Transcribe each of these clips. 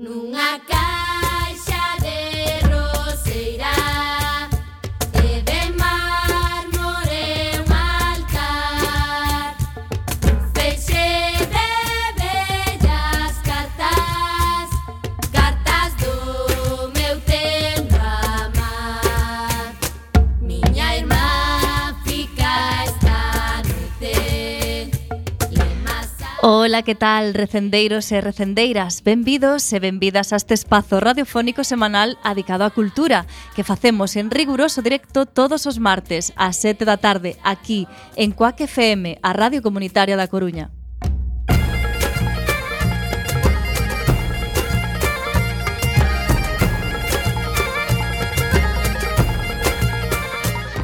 nunha casa Ola, que tal, recendeiros e recendeiras? Benvidos e benvidas a este espazo radiofónico semanal adicado á cultura que facemos en riguroso directo todos os martes ás 7 da tarde aquí en Coac FM, a Radio Comunitaria da Coruña.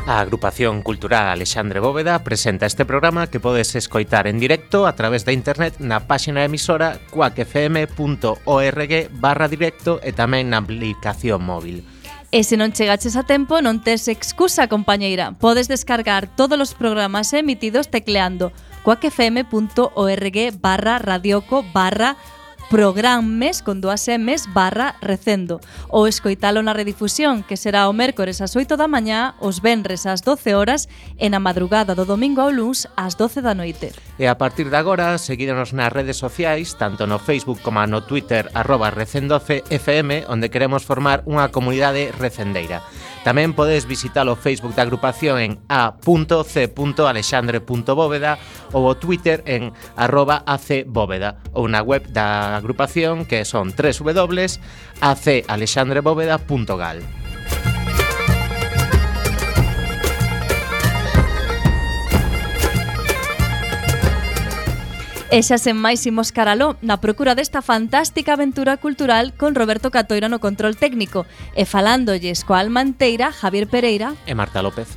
A agrupación cultural Alexandre Bóveda presenta este programa que podes escoitar en directo a través da internet na páxina emisora cuacfm.org barra directo e tamén na aplicación móvil. E se non chegaches a tempo, non tes excusa, compañeira. Podes descargar todos os programas emitidos tecleando cuacfm.org barra radioco barra programmes con dúas M's barra recendo ou escoitalo na redifusión que será o mércores ás 8 da mañá, os venres ás 12 horas e na madrugada do domingo ao luns ás 12 da noite. E a partir de agora, seguídenos nas redes sociais, tanto no Facebook como no Twitter, arroba recendofm, onde queremos formar unha comunidade recendeira. Tamén podes visitar o Facebook da agrupación en a.c.alexandre.bóveda ou o Twitter en arroba acbóveda ou na web da agrupación que son www.acalexandrebóveda.gal. E xa sen máis imos caraló na procura desta fantástica aventura cultural con Roberto Catoira no control técnico e falándolles coa alma Javier Pereira e Marta López.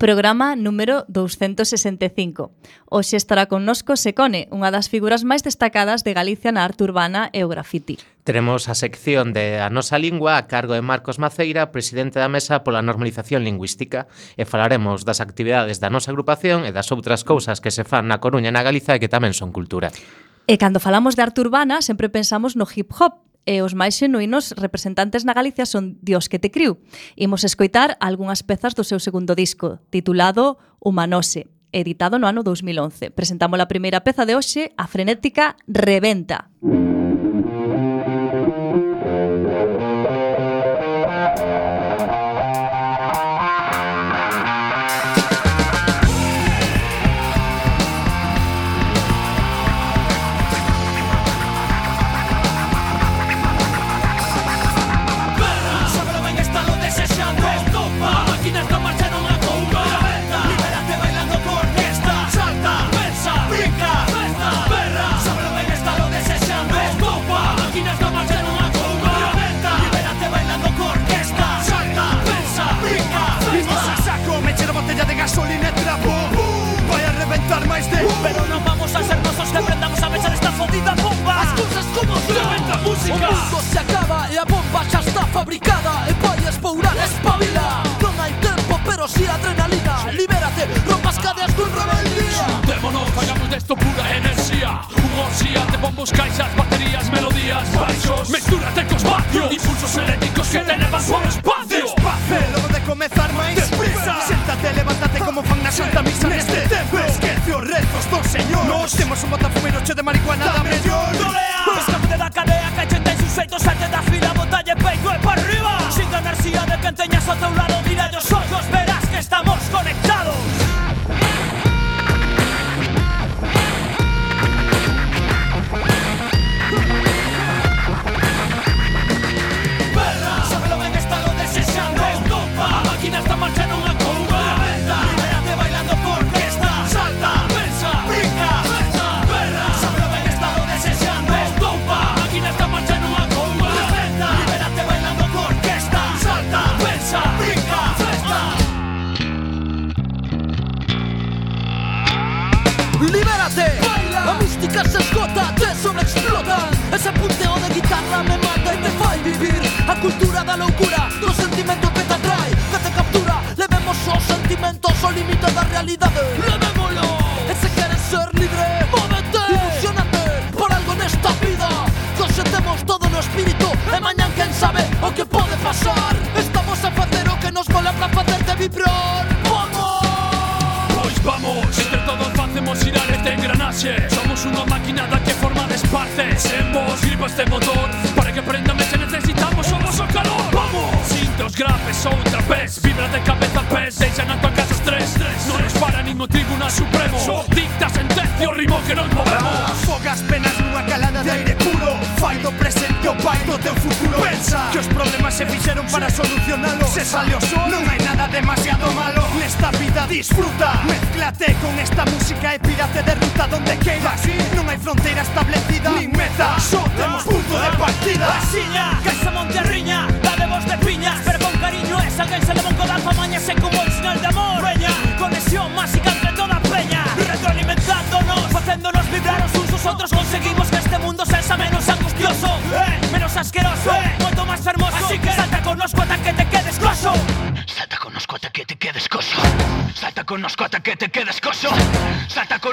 programa número 265. Hoxe estará connosco Secone, unha das figuras máis destacadas de Galicia na arte urbana e o graffiti. Teremos a sección de A Nosa Lingua a cargo de Marcos Maceira, presidente da Mesa pola Normalización Lingüística, e falaremos das actividades da nosa agrupación e das outras cousas que se fan na Coruña e na Galiza e que tamén son cultura. E cando falamos de arte urbana, sempre pensamos no hip hop, e os máis xenuínos representantes na Galicia son Dios que te criu. Imos escoitar algunhas pezas do seu segundo disco, titulado Humanose, editado no ano 2011. Presentamos a primeira peza de hoxe, a frenética Reventa. Reventa. música. O mundo se acaba e a bomba xa está fabricada. E vai espourar, espabila Non hai tempo, pero si adrenalina. Libérate, rompas cadeas dun rebeldía. Xuntémonos, fallamos desto pura enerxía Un orxía de bombos, caixas, baterías, melodías Baixos, mestúrate cos vatios Impulsos eléctricos que te levan por espacio. Espacio, logo de comezar máis Desprisa, séntate, levántate como fan na santa misa Neste tempo, esquece os rezos do señor Nos temos un botafumeiro che de marihuana da mellor Dole Cause the Nunca se esgota, es una explota. Esa puta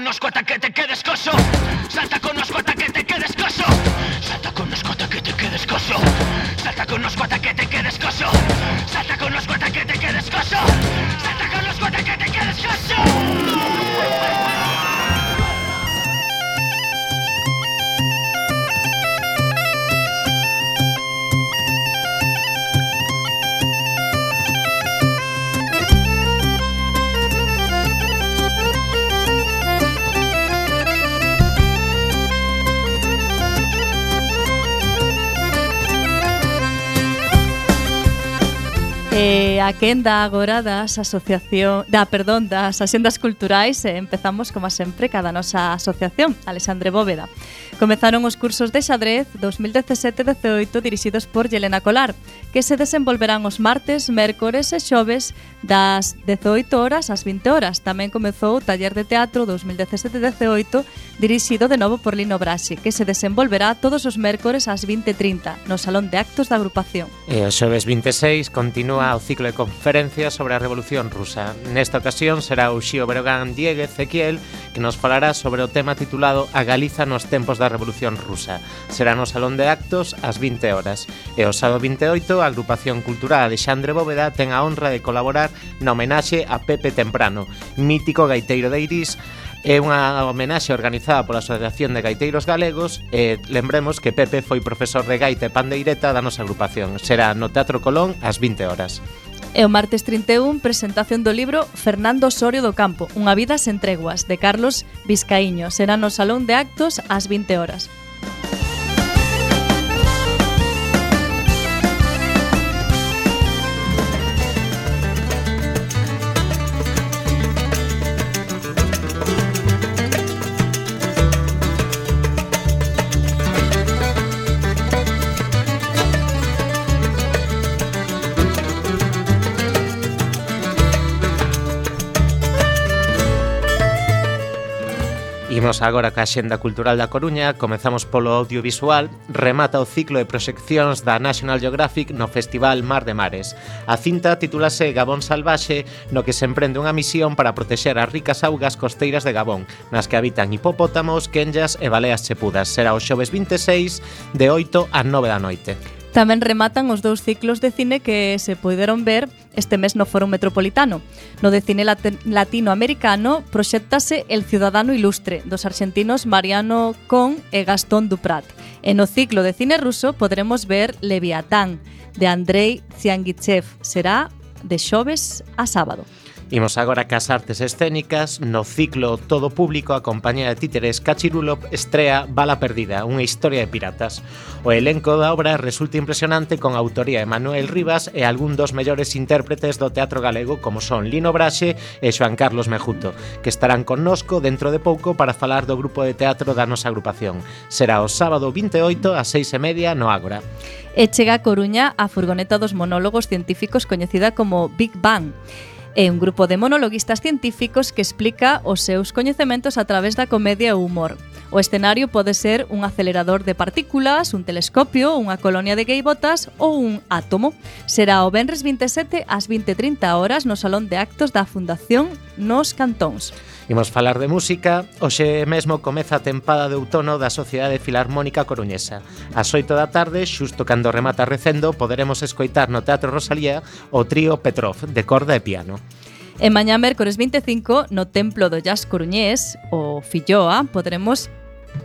nos cuenta que te queda Eh, a quenda agora das asociación da perdón das axendas culturais eh, empezamos como sempre cada nosa asociación Alexandre Bóveda. Comezaron os cursos de xadrez 2017-18 dirixidos por Yelena Colar, que se desenvolverán os martes, mércores e xoves das 18 horas ás 20 horas. Tamén comezou o taller de teatro 2017-18 dirixido de novo por Lino Braxe, que se desenvolverá todos os mércores ás 20.30 no Salón de Actos da Agrupación. E o xoves 26 continúa o ciclo de conferencias sobre a Revolución Rusa. Nesta ocasión será o Xío Berogán Dieguez Ezequiel que nos falará sobre o tema titulado A Galiza nos tempos da Revolución Rusa. Será no Salón de Actos ás 20 horas. E o sábado 28, a agrupación cultural Alexandre Bóveda ten a honra de colaborar na homenaxe a Pepe Temprano, mítico gaiteiro de Irís, É unha homenaxe organizada pola Asociación de Gaiteiros Galegos e lembremos que Pepe foi profesor de gaita e pandeireta da nosa agrupación. Será no Teatro Colón ás 20 horas. E o martes 31, presentación do libro Fernando Osorio do Campo, Unha vida sen treguas, de Carlos Vizcaíño. Será no Salón de Actos ás 20 horas. Imos agora ca Xenda Cultural da Coruña, comezamos polo audiovisual, remata o ciclo de proxeccións da National Geographic no Festival Mar de Mares. A cinta titulase Gabón Salvaxe, no que se emprende unha misión para protexer as ricas augas costeiras de Gabón, nas que habitan hipopótamos, quenllas e baleas chepudas. Será o xoves 26 de 8 a 9 da noite. Tamén rematan os dous ciclos de cine que se poderon ver este mes no Foro Metropolitano. No de cine latinoamericano proxectase El Ciudadano Ilustre, dos argentinos Mariano Con e Gastón Duprat. E no ciclo de cine ruso podremos ver Leviatán, de Andrei Tsiangichev. Será de xoves a sábado. Imos agora cas artes escénicas no ciclo Todo Público a compañía de títeres Cachirulop estrea Bala Perdida, unha historia de piratas. O elenco da obra resulta impresionante con a autoría de Manuel Rivas e algún dos mellores intérpretes do teatro galego como son Lino Braxe e Xoan Carlos Mejuto, que estarán connosco dentro de pouco para falar do grupo de teatro da nosa agrupación. Será o sábado 28 ás 6 e media no Ágora. E chega a Coruña a furgoneta dos monólogos científicos coñecida como Big Bang é un grupo de monologuistas científicos que explica os seus coñecementos a través da comedia e o humor. O escenario pode ser un acelerador de partículas, un telescopio, unha colonia de gaivotas ou un átomo. Será o Benres 27 ás 20.30 horas no Salón de Actos da Fundación Nos Cantóns. Imos falar de música, hoxe mesmo comeza a tempada de outono da Sociedade Filarmónica Coruñesa. As 8 da tarde, xusto cando remata recendo, poderemos escoitar no Teatro Rosalía o trío Petrov, de corda e piano. E mañá mércores 25, no Templo do Jazz Coruñés, o Filloa, poderemos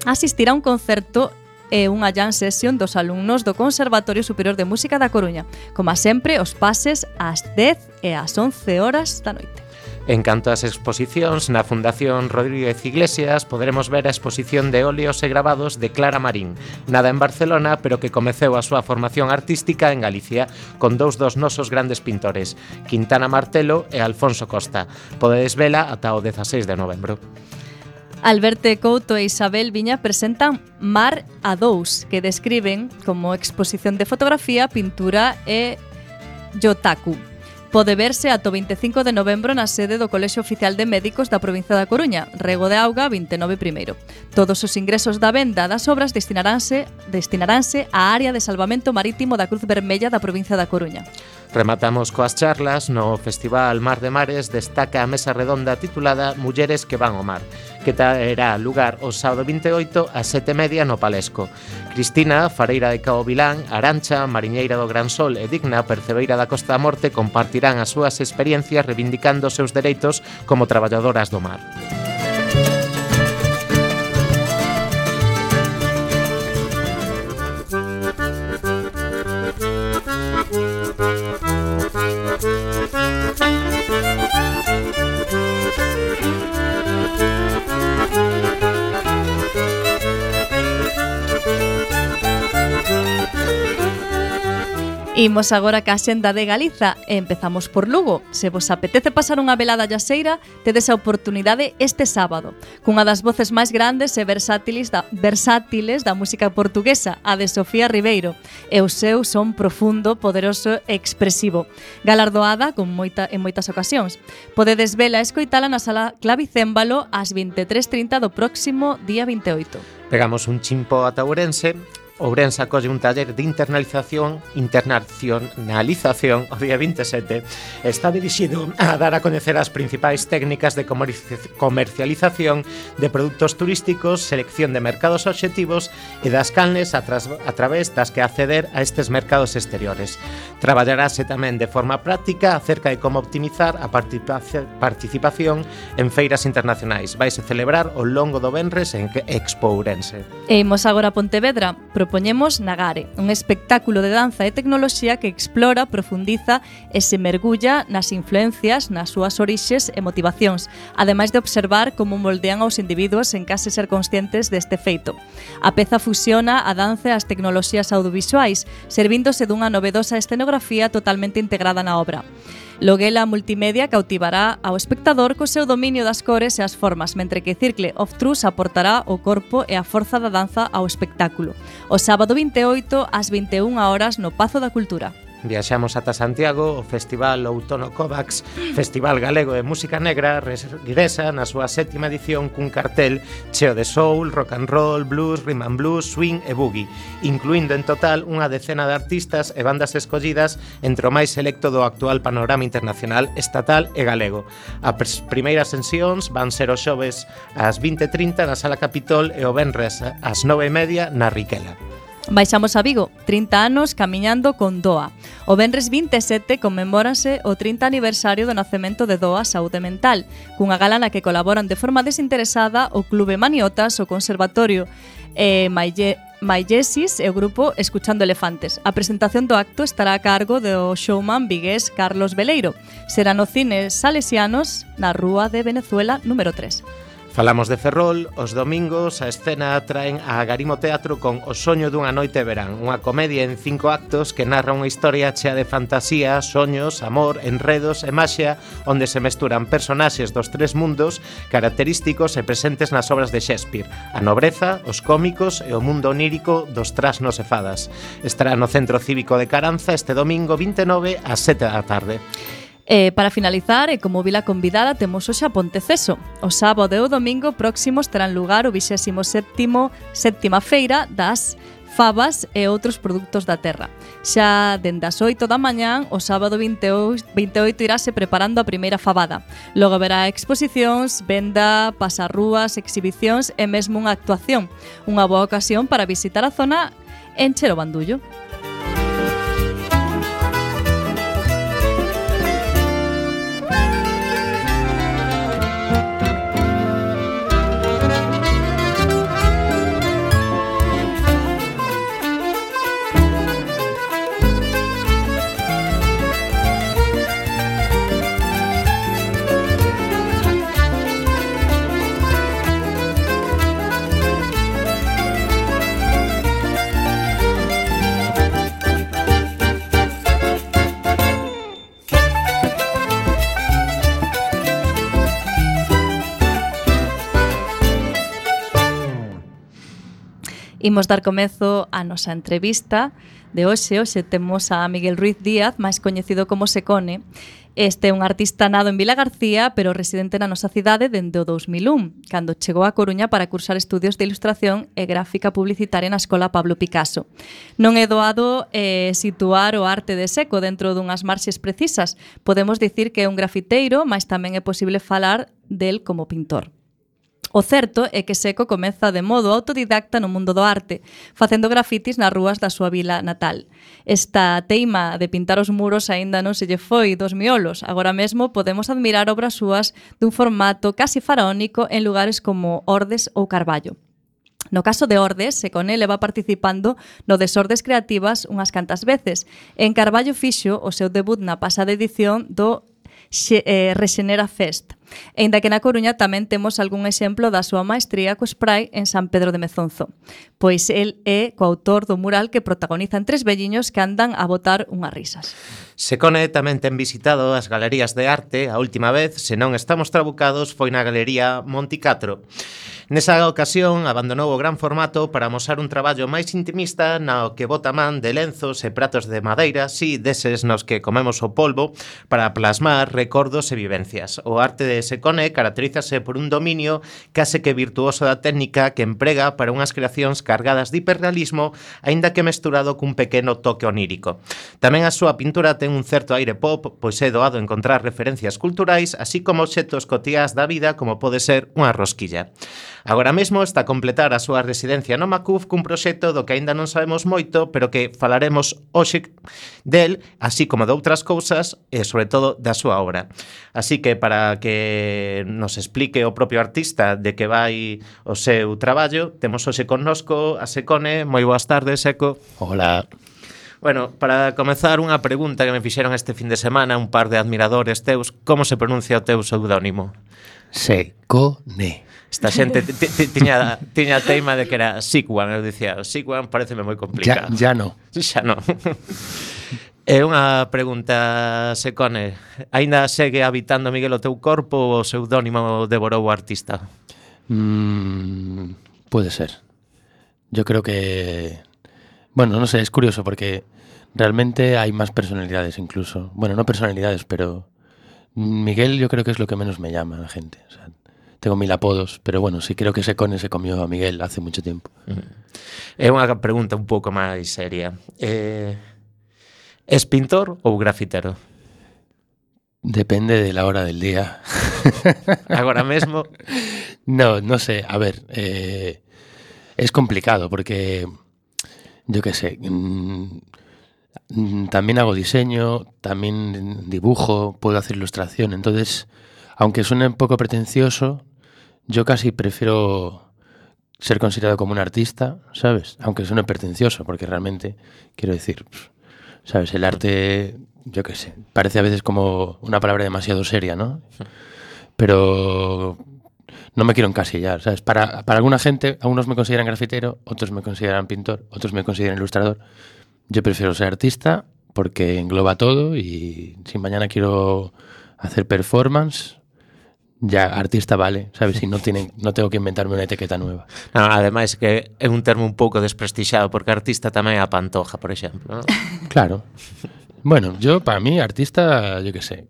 asistir a un concerto e unha jam session dos alumnos do Conservatorio Superior de Música da Coruña. Como sempre, os pases ás 10 e ás 11 horas da noite. En canto ás exposicións, na Fundación Rodríguez Iglesias poderemos ver a exposición de óleos e grabados de Clara Marín, nada en Barcelona, pero que comeceu a súa formación artística en Galicia con dous dos nosos grandes pintores, Quintana Martelo e Alfonso Costa. Podedes vela ata o 16 de novembro. Alberto Couto e Isabel Viña presentan Mar a dous, que describen como exposición de fotografía, pintura e yotaku pode verse ato 25 de novembro na sede do Colexio Oficial de Médicos da provincia da Coruña, Rego de Auga 29 primeiro. Todos os ingresos da venda das obras destinaranse destinaranse á área de salvamento marítimo da Cruz Vermella da provincia da Coruña. Rematamos coas charlas no Festival Mar de Mares destaca a mesa redonda titulada Mulleres que van ao mar que terá lugar o sábado 28 a 7:30 no Palesco. Cristina, Fareira de Cabo Vilán, Arancha, Mariñeira do Gran Sol e Digna Percebeira da Costa da Morte compartirán as súas experiencias reivindicando os seus dereitos como traballadoras do mar. Imos agora ca xenda de Galiza e empezamos por Lugo. Se vos apetece pasar unha velada yaseira, tedes a oportunidade este sábado, cunha das voces máis grandes e versátiles da, versátiles da música portuguesa, a de Sofía Ribeiro, e o seu son profundo, poderoso e expresivo, galardoada con moita, en moitas ocasións. Podedes vela e escoitala na sala Clavicémbalo ás 23.30 do próximo día 28. Pegamos un chimpo ataurense Ourense acolle un taller de internalización, internacionalización o día 27. Está dirixido a dar a coñecer as principais técnicas de comercialización de produtos turísticos, selección de mercados obxectivos e das canles a, tras, a través das que acceder a estes mercados exteriores. Traballarase tamén de forma práctica acerca de como optimizar a participación en feiras internacionais. Vaise celebrar o longo do Benres en Expo Ourense. E imos agora a Pontevedra, propoñemos Nagare, un espectáculo de danza e tecnoloxía que explora, profundiza e se mergulla nas influencias, nas súas orixes e motivacións, ademais de observar como moldean aos individuos en case ser conscientes deste feito. A peza fusiona a danza e as tecnoloxías audiovisuais, servíndose dunha novedosa escenografía totalmente integrada na obra. Loguela Multimedia cautivará ao espectador co seu dominio das cores e as formas, mentre que Circle of Trus aportará o corpo e a forza da danza ao espectáculo. O sábado 28 ás 21 horas no Pazo da Cultura. Viaxamos ata Santiago, o Festival Outono Covax, Festival Galego de Música Negra, regresa na súa sétima edición cun cartel cheo de soul, rock and roll, blues, rhythm and blues, swing e boogie, incluindo en total unha decena de artistas e bandas escollidas entre o máis selecto do actual panorama internacional, estatal e galego. As primeiras sesións van ser os xoves ás 20.30 na Sala Capitol e o Benres ás 9.30 na Riquela. Baixamos a Vigo, 30 anos camiñando con DOA. O Benres 27 conmemórase o 30 aniversario do nacemento de DOA Saúde Mental, cunha gala na que colaboran de forma desinteresada o Clube Maniotas, o Conservatorio e Maille, Maillesis e o grupo Escuchando Elefantes. A presentación do acto estará a cargo do showman vigués Carlos Veleiro. Será no cine Salesianos, na Rúa de Venezuela número 3. Falamos de Ferrol, os domingos a escena traen a Garimo Teatro con O soño dunha noite de verán, unha comedia en cinco actos que narra unha historia chea de fantasía, soños, amor, enredos e maxia, onde se mesturan personaxes dos tres mundos característicos e presentes nas obras de Shakespeare, a nobreza, os cómicos e o mundo onírico dos trasnos e fadas. Estará no Centro Cívico de Caranza este domingo 29 ás 7 da tarde. E para finalizar, e como vila convidada, temos hoxe a Ponteceso. O sábado e o domingo próximos terán lugar o 27º séptima feira das fabas e outros produtos da terra. Xa dende as 8 da mañán, o sábado 28, 28 irase preparando a primeira fabada. Logo verá exposicións, venda, pasarrúas, exhibicións e mesmo unha actuación. Unha boa ocasión para visitar a zona en Chero Bandullo. Imos dar comezo a nosa entrevista de hoxe. Hoxe temos a Miguel Ruiz Díaz, máis coñecido como Secone. Este é un artista nado en Vila García, pero residente na nosa cidade dende o 2001, cando chegou a Coruña para cursar estudios de ilustración e gráfica publicitaria na Escola Pablo Picasso. Non é doado eh, situar o arte de seco dentro dunhas marxes precisas. Podemos dicir que é un grafiteiro, mas tamén é posible falar del como pintor. O certo é que Seco comeza de modo autodidacta no mundo do arte, facendo grafitis nas rúas da súa vila natal. Esta teima de pintar os muros aínda non se lle foi dos miolos. Agora mesmo podemos admirar obras súas dun formato casi faraónico en lugares como Ordes ou Carballo. No caso de Ordes, Seconé leva participando no Desordes Creativas unhas cantas veces. En Carballo fixo o seu debut na pasada edición do Xe, eh, Rexenera Fest. Enda que na Coruña tamén temos algún exemplo da súa maestría co spray en San Pedro de Mezonzo, pois el é coautor do mural que protagonizan tres velliños que andan a botar unhas risas. Secone tamén ten visitado as galerías de arte a última vez, se non estamos trabucados, foi na Galería Monticatro. Nesa ocasión abandonou o gran formato para mostrar un traballo máis intimista na que bota man de lenzos e pratos de madeira, si deses nos que comemos o polvo, para plasmar recordos e vivencias. O arte de Secone caracterízase por un dominio case que virtuoso da técnica que emprega para unhas creacións cargadas de hiperrealismo, aínda que mesturado cun pequeno toque onírico. Tamén a súa pintura ten un certo aire pop, pois é doado encontrar referencias culturais, así como obxetos cotías da vida como pode ser unha rosquilla. Agora mesmo está a completar a súa residencia no Macuf cun proxecto do que aínda non sabemos moito, pero que falaremos hoxe del, así como de outras cousas e sobre todo da súa obra. Así que para que nos explique o propio artista de que vai o seu traballo. Temos hoxe connosco a Secone. Moi boas tardes, Seco. Hola. Bueno, para comezar unha pregunta que me fixeron este fin de semana un par de admiradores teus, como se pronuncia o teu pseudónimo? Secone. Esta xente tiña, tiña teima de que era Sigwan, eu dicía, Sigwan pareceme moi complicado. Ya, ya no. Xa no. É unha pregunta, Secone. Aínda segue habitando Miguel o teu corpo ou o pseudónimo devorou o artista? Mm, puede ser. Yo creo que... Bueno, no sé, es curioso porque realmente hay más personalidades incluso. Bueno, no personalidades, pero Miguel yo creo que es lo que menos me llama la gente. O sea, tengo mil apodos, pero bueno, sí creo que Secone se comió a Miguel hace mucho tiempo. É unha pregunta un pouco máis seria. Eh, es pintor ou grafitero? Depende de la hora del día. Agora mesmo, No, no sé. A ver, eh, es complicado porque yo qué sé. mm, mm, también hago diseño, también dibujo, puedo hacer ilustración. Entonces, aunque suene un poco pretencioso, yo casi prefiero ser considerado como un artista, ¿sabes? Aunque suene pretencioso, porque realmente, quiero decir, ¿sabes? El arte, yo qué sé, parece a veces como una palabra demasiado seria, ¿no? Pero no me quiero encasillar, ¿sabes? Para, para alguna gente, algunos me consideran grafitero, otros me consideran pintor, otros me consideran ilustrador. Yo prefiero ser artista porque engloba todo y si mañana quiero hacer performance, ya artista vale, sabes, si no tienen no tengo que inventarme una etiqueta nueva. No, ademais que é un termo un pouco desprestixado porque artista tamén é a pantoja, por exemplo, ¿no? Claro. Bueno, yo para mí artista, yo que sé.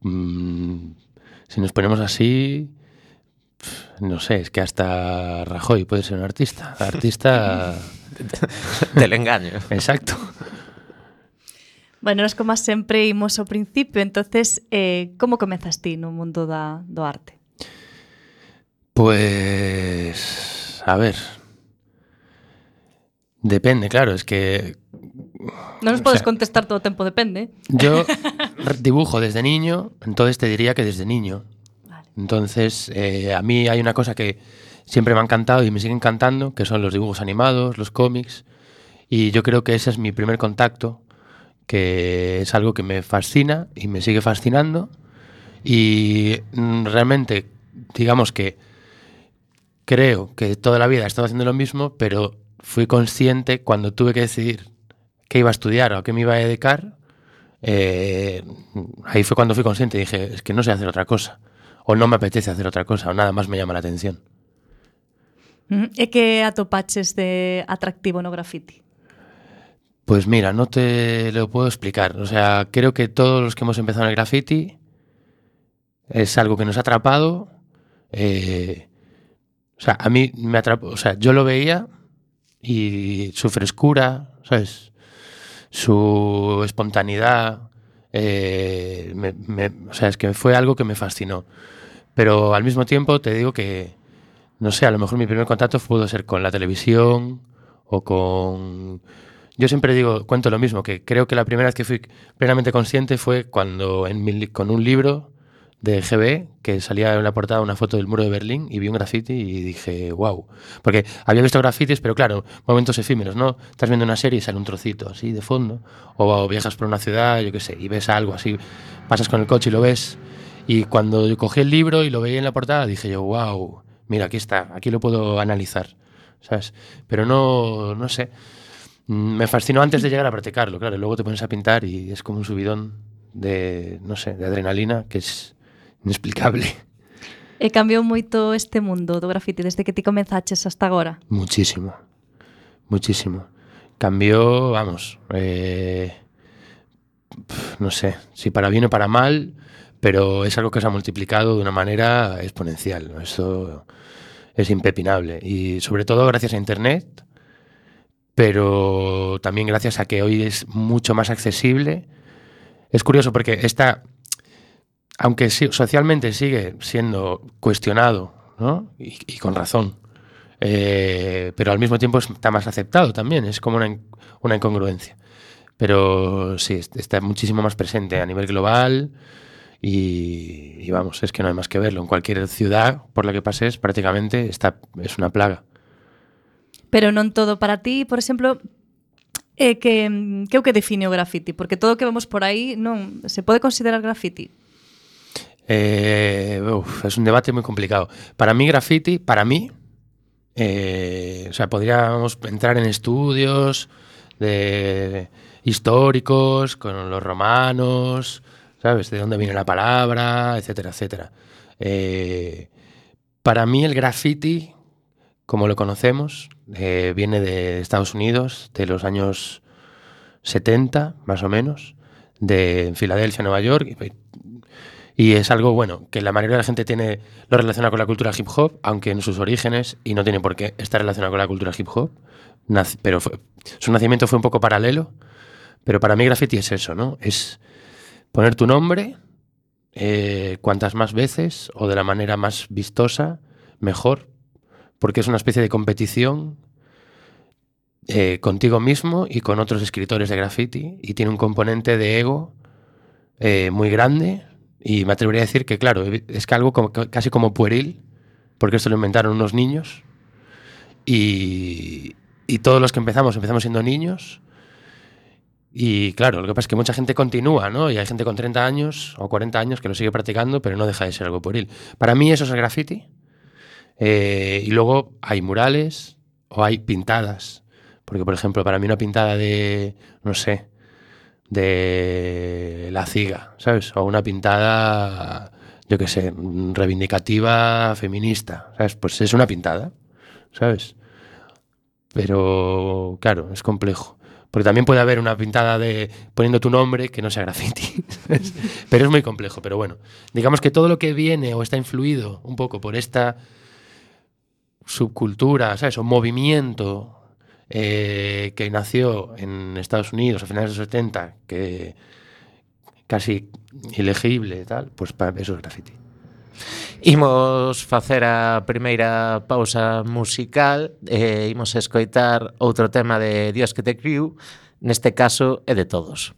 Mm, si nos ponemos así, no sé, es que hasta Rajoy puede ser un artista. Artista del engaño. Exacto. Bueno, nos como sempre imos ao principio, entonces, eh, como comezas ti no mundo da, do arte? Pues, a ver. Depende, claro, es que Non nos podes sea- contestar todo o tempo, depende. yo dibujo desde niño, entonces te diría que desde niño. Vale. Entonces, eh, a mí hay una cosa que siempre me ha encantado y me sigue encantando, que son los dibujos animados, los cómics. Y yo creo que ese es mi primer contacto, que es algo que me fascina y me sigue fascinando. Y mm, realmente, digamos que creo que toda la vida he estado haciendo lo mismo, pero fui consciente cuando tuve que decidir qué iba a estudiar o a qué me iba a dedicar. eh, ahí fue cuando fui consciente y dije, es que no sé hacer otra cosa. O no me apetece hacer otra cosa, o nada más me llama la atención. E que atopaches de atractivo no graffiti? Pues mira, no te lo puedo explicar. O sea, creo que todos los que hemos empezado en el graffiti es algo que nos ha atrapado. eh, o sea, a mí me atrapó. O sea, yo lo veía y su frescura, ¿sabes? Su espontaneidad. eh, me- me- o sea, es que fue algo que me fascinó. Pero al mismo tiempo te digo que, no sé, a lo mejor mi primer contacto pudo ser con la televisión o con... Yo siempre digo, cuento lo mismo, que creo que la primera vez que fui plenamente consciente fue cuando en mi con un libro de GB que salía en la portada una foto del muro de Berlín y vi un graffiti y dije, wow. Porque había visto grafitis, pero claro, momentos efímeros, ¿no? Estás viendo una serie y sale un trocito así de fondo, o viajas por una ciudad, yo qué sé, y ves algo así, pasas con el coche y lo ves. Y cuando yo cogí el libro y lo veía en la portada, dije yo, wow, mira, aquí está, aquí lo puedo analizar, ¿sabes? Pero no, no sé. Mm, Me fascinó antes de llegar a practicarlo, claro. y Luego te pones a pintar y es como un subidón de, no sé, de adrenalina que es inexplicable. E cambiou moito este mundo do graffiti desde que ti comenzaches hasta agora? Muchísimo, muchísimo. Cambió, vamos, eh, pf, no sé, si para bien o para mal, pero es algo que se ha multiplicado de una manera exponencial. Eso es impepinable. Y sobre todo gracias a Internet, pero también gracias a que hoy es mucho más accesible. Es curioso porque está, aunque socialmente sigue siendo cuestionado, ¿no? y, con razón, eh, pero al mismo tiempo está más aceptado también, es como una, una incongruencia. Pero sí, est- está muchísimo más presente a nivel global y, y vamos, es que no hay más que verlo. En cualquier ciudad por la que pases prácticamente está, es una plaga. Pero non todo para ti, por exemplo, é que, que que define o graffiti? Porque todo o que vemos por aí non se pode considerar graffiti. Eh, es un debate muy complicado. Para mí, graffiti, para mí, eh, o sea, podríamos entrar en estudios de históricos con los romanos, ¿sabes? De dónde viene la palabra, etcétera, etcétera. Eh, para mí, el graffiti, como lo conocemos, eh, viene de Estados Unidos, de los años 70, más o menos, de Filadelfia, Nueva York, y es algo, bueno, que la mayoría de la gente tiene lo relaciona con la cultura hip hop, aunque en sus orígenes, y no tiene por qué estar relacionado con la cultura hip hop, pero su nacimiento fue un poco paralelo. Pero para mí graffiti es eso, ¿no? Es poner tu nombre eh, cuantas más veces o de la manera más vistosa, mejor, porque es una especie de competición eh, contigo mismo y con otros escritores de graffiti y tiene un componente de ego eh, muy grande y me atrevería a decir que, claro, es que algo como- casi como pueril, porque esto lo inventaron unos niños y, y todos los que empezamos, empezamos siendo niños y claro, lo que pasa es que mucha gente continúa, ¿no? Y hay gente con 30 años o 40 años que lo sigue practicando, pero no deja de ser algo pueril. Para mí eso es el graffiti. Eh, y luego hay murales o hay pintadas. Porque, por ejemplo, para mí una pintada de, no sé, de la ciga, ¿sabes? O una pintada, yo qué sé, reivindicativa feminista, ¿sabes? Pues es una pintada, ¿sabes? Pero, claro, es complejo. Porque también puede haber una pintada de poniendo tu nombre que no sea graffiti. pero es muy complejo. Pero bueno, digamos que todo lo que viene o está influido un poco por esta subcultura, ¿sabes? O movimiento eh, que nació en Estados Unidos a finales de los 70, que casi ilegible e tal, pues, eso es graffiti. Imos facer a primeira pausa musical e imos escoitar outro tema de Dios que te criu, neste caso é de todos.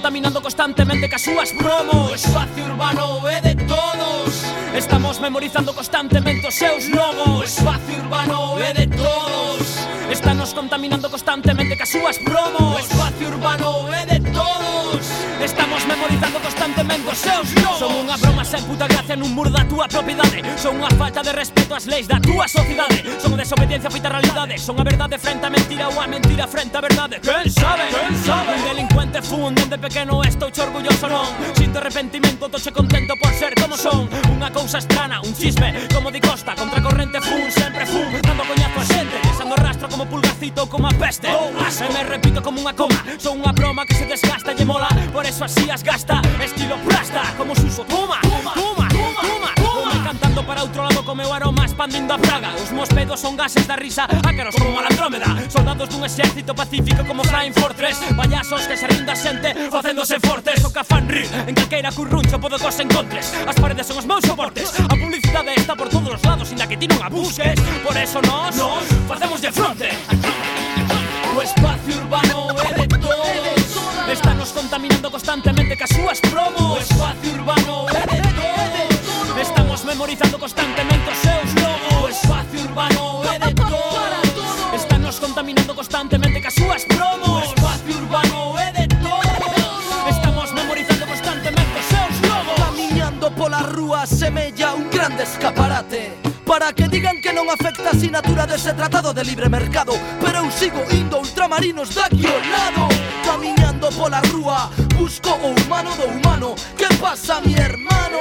contaminando constantemente cas súas promos. O espacio urbano é de todos. Estamos memorizando constantemente os seus logos. O espacio urbano é de todos. Estamos contaminando constantemente cas súas promos. O espacio urbano é de todos. Estamos memorizando constantemente fan temen seus lobos Son unha broma sen puta gracia nun muro da túa propiedade. Son unha falta de respeto ás leis da túa sociedade. Son a desobediencia feita realidade Son a verdade frente a mentira ou a mentira frente a verdade. Quen sabe? Quen sabe? Un delincuente fun donde pequeno estou che orgulloso non? Sinto arrepentimento, toche contento por ser como son. Unha cousa estrana, un chisme, como di Costa Contracorrente fun, sempre fun, dando coñazo a xente Deixando rastro como pulgacito, como a peste. Oh, E me repito como unha coma Son unha broma que se desgasta e mola. Por eso así as gasta. Este estilo plasta Como suso, toma, toma, toma, toma, toma, toma. toma. Cantando para outro lado co meu aroma Expandindo a praga. Os mospedos pedos son gases da risa Ácaros como a Andrómeda. Soldados dun exército pacífico como Flying Fortress. Payasos que se rinda xente facéndose fortes. O cafán rir en calqueira curruncho podo cos encontres. As paredes son os meus soportes. A publicidade está por todos os lados Inda que ti non a busques. Por eso nos, nos facemos de fronte. O espacio urbano contaminando constantemente cas súas promos. O espacio urbano é de todos. Estamos memorizando constantemente os seus logos. O espacio urbano é de todo Estamos contaminando constantemente cas súas promos. O espacio urbano é de todos. Estamos memorizando constantemente os seus logos. Camiñando pola rúa semella un grande escaparate para que digan que non afecta a sinatura dese tratado de libre mercado Pero eu sigo indo ultramarinos daqui ao lado. Caminando pola rúa Busco o humano do humano. Que pasa, mi hermano?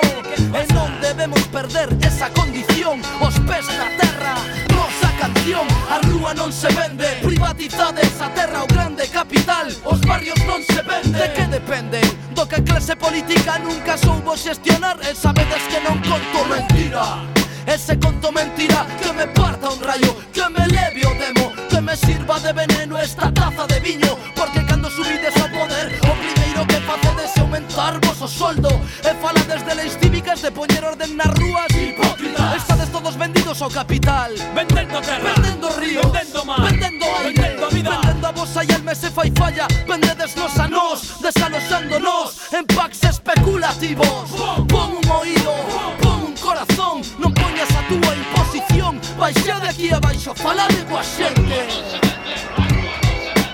E non debemos perder esa condición? Os pés na terra, nosa canción. A rúa non se vende Privatizade esa terra, o grande capital. Os barrios non se vende De que dependen? Do que clase política nunca soubo xestionar. E sabedes que non conto mentira. Ese conto mentira que me parta un rayo Que me leve o demo me sirva de veneno esta taza de viño Porque cando subides ao poder O primeiro que facedes é aumentar vos o soldo E falades de leis cívicas de poñer orden nas rúas. Hipócritas Estades todos vendidos ao capital. Vendendo terra. Vendendo ríos. Vendendo mar. Vendendo aire. Vendendo vida. Vendendo a vos e el mes se fai falla. Vendedes nos a nos Desalosándonos. En packs especulativos Pon un oído Pon un corazón. Non poñas a túa imposición. Baixa de aquí abaixo, falade coa xente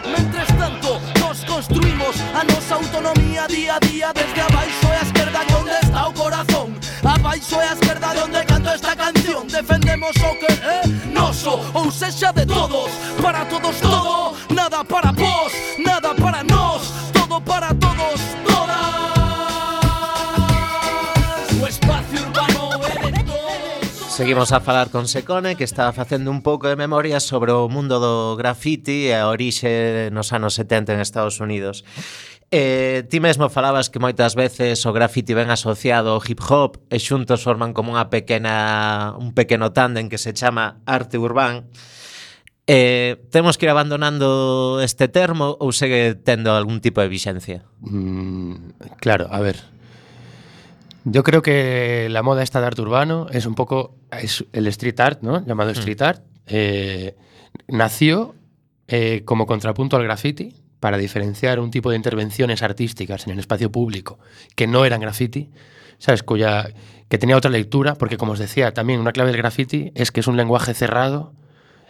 Mentres tanto, nos construimos a nosa autonomía día a día Desde abaixo e a esquerda onde está o corazón? Abaixo e a esquerda onde canto esta canción? Defendemos eh, o que é noso, ou sexa de todos Para todos todo, nada para vos, nada para nós Seguimos a falar con Secone, que está facendo un pouco de memoria sobre o mundo do graffiti e a orixe nos anos 70 en Estados Unidos. Eh, ti mesmo falabas que moitas veces o graffiti ven asociado ao hip hop e xuntos forman como unha pequena un pequeno tándem que se chama arte urbán. Eh, temos que ir abandonando este termo ou segue tendo algún tipo de vixencia? Mm, claro, a ver, Yo creo que la moda esta de arte urbano es un poco es el street art, ¿no? Llamado street art. Eh, nació eh, como contrapunto al graffiti para diferenciar un tipo de intervenciones artísticas en el espacio público que no eran graffiti, ¿sabes? Cuya, que tenía otra lectura, porque como os decía, también una clave del graffiti es que es un lenguaje cerrado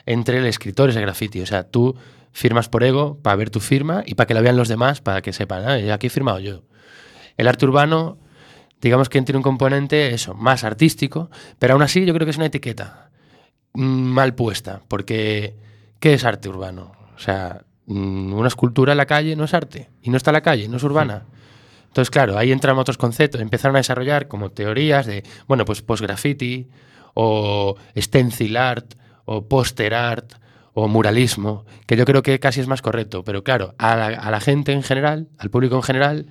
entre el escritores de graffiti. O sea, tú firmas por ego para ver tu firma y para que la vean los demás, para que sepan, ah, aquí he firmado yo. El arte urbano, digamos que tiene un componente, eso, más artístico, pero aún así yo creo que es una etiqueta mm, mal puesta, porque ¿qué es arte urbano? O sea, mm, una escultura en la calle no es arte. Y no está en la calle, no es urbana. Entonces, claro, ahí entran otros conceptos. Empezaron a desarrollar como teorías de, bueno, pues post-graffiti, o stencil art, o poster art, o muralismo, que yo creo que casi es más correcto. Pero claro, a la, a la gente en general, al público en general,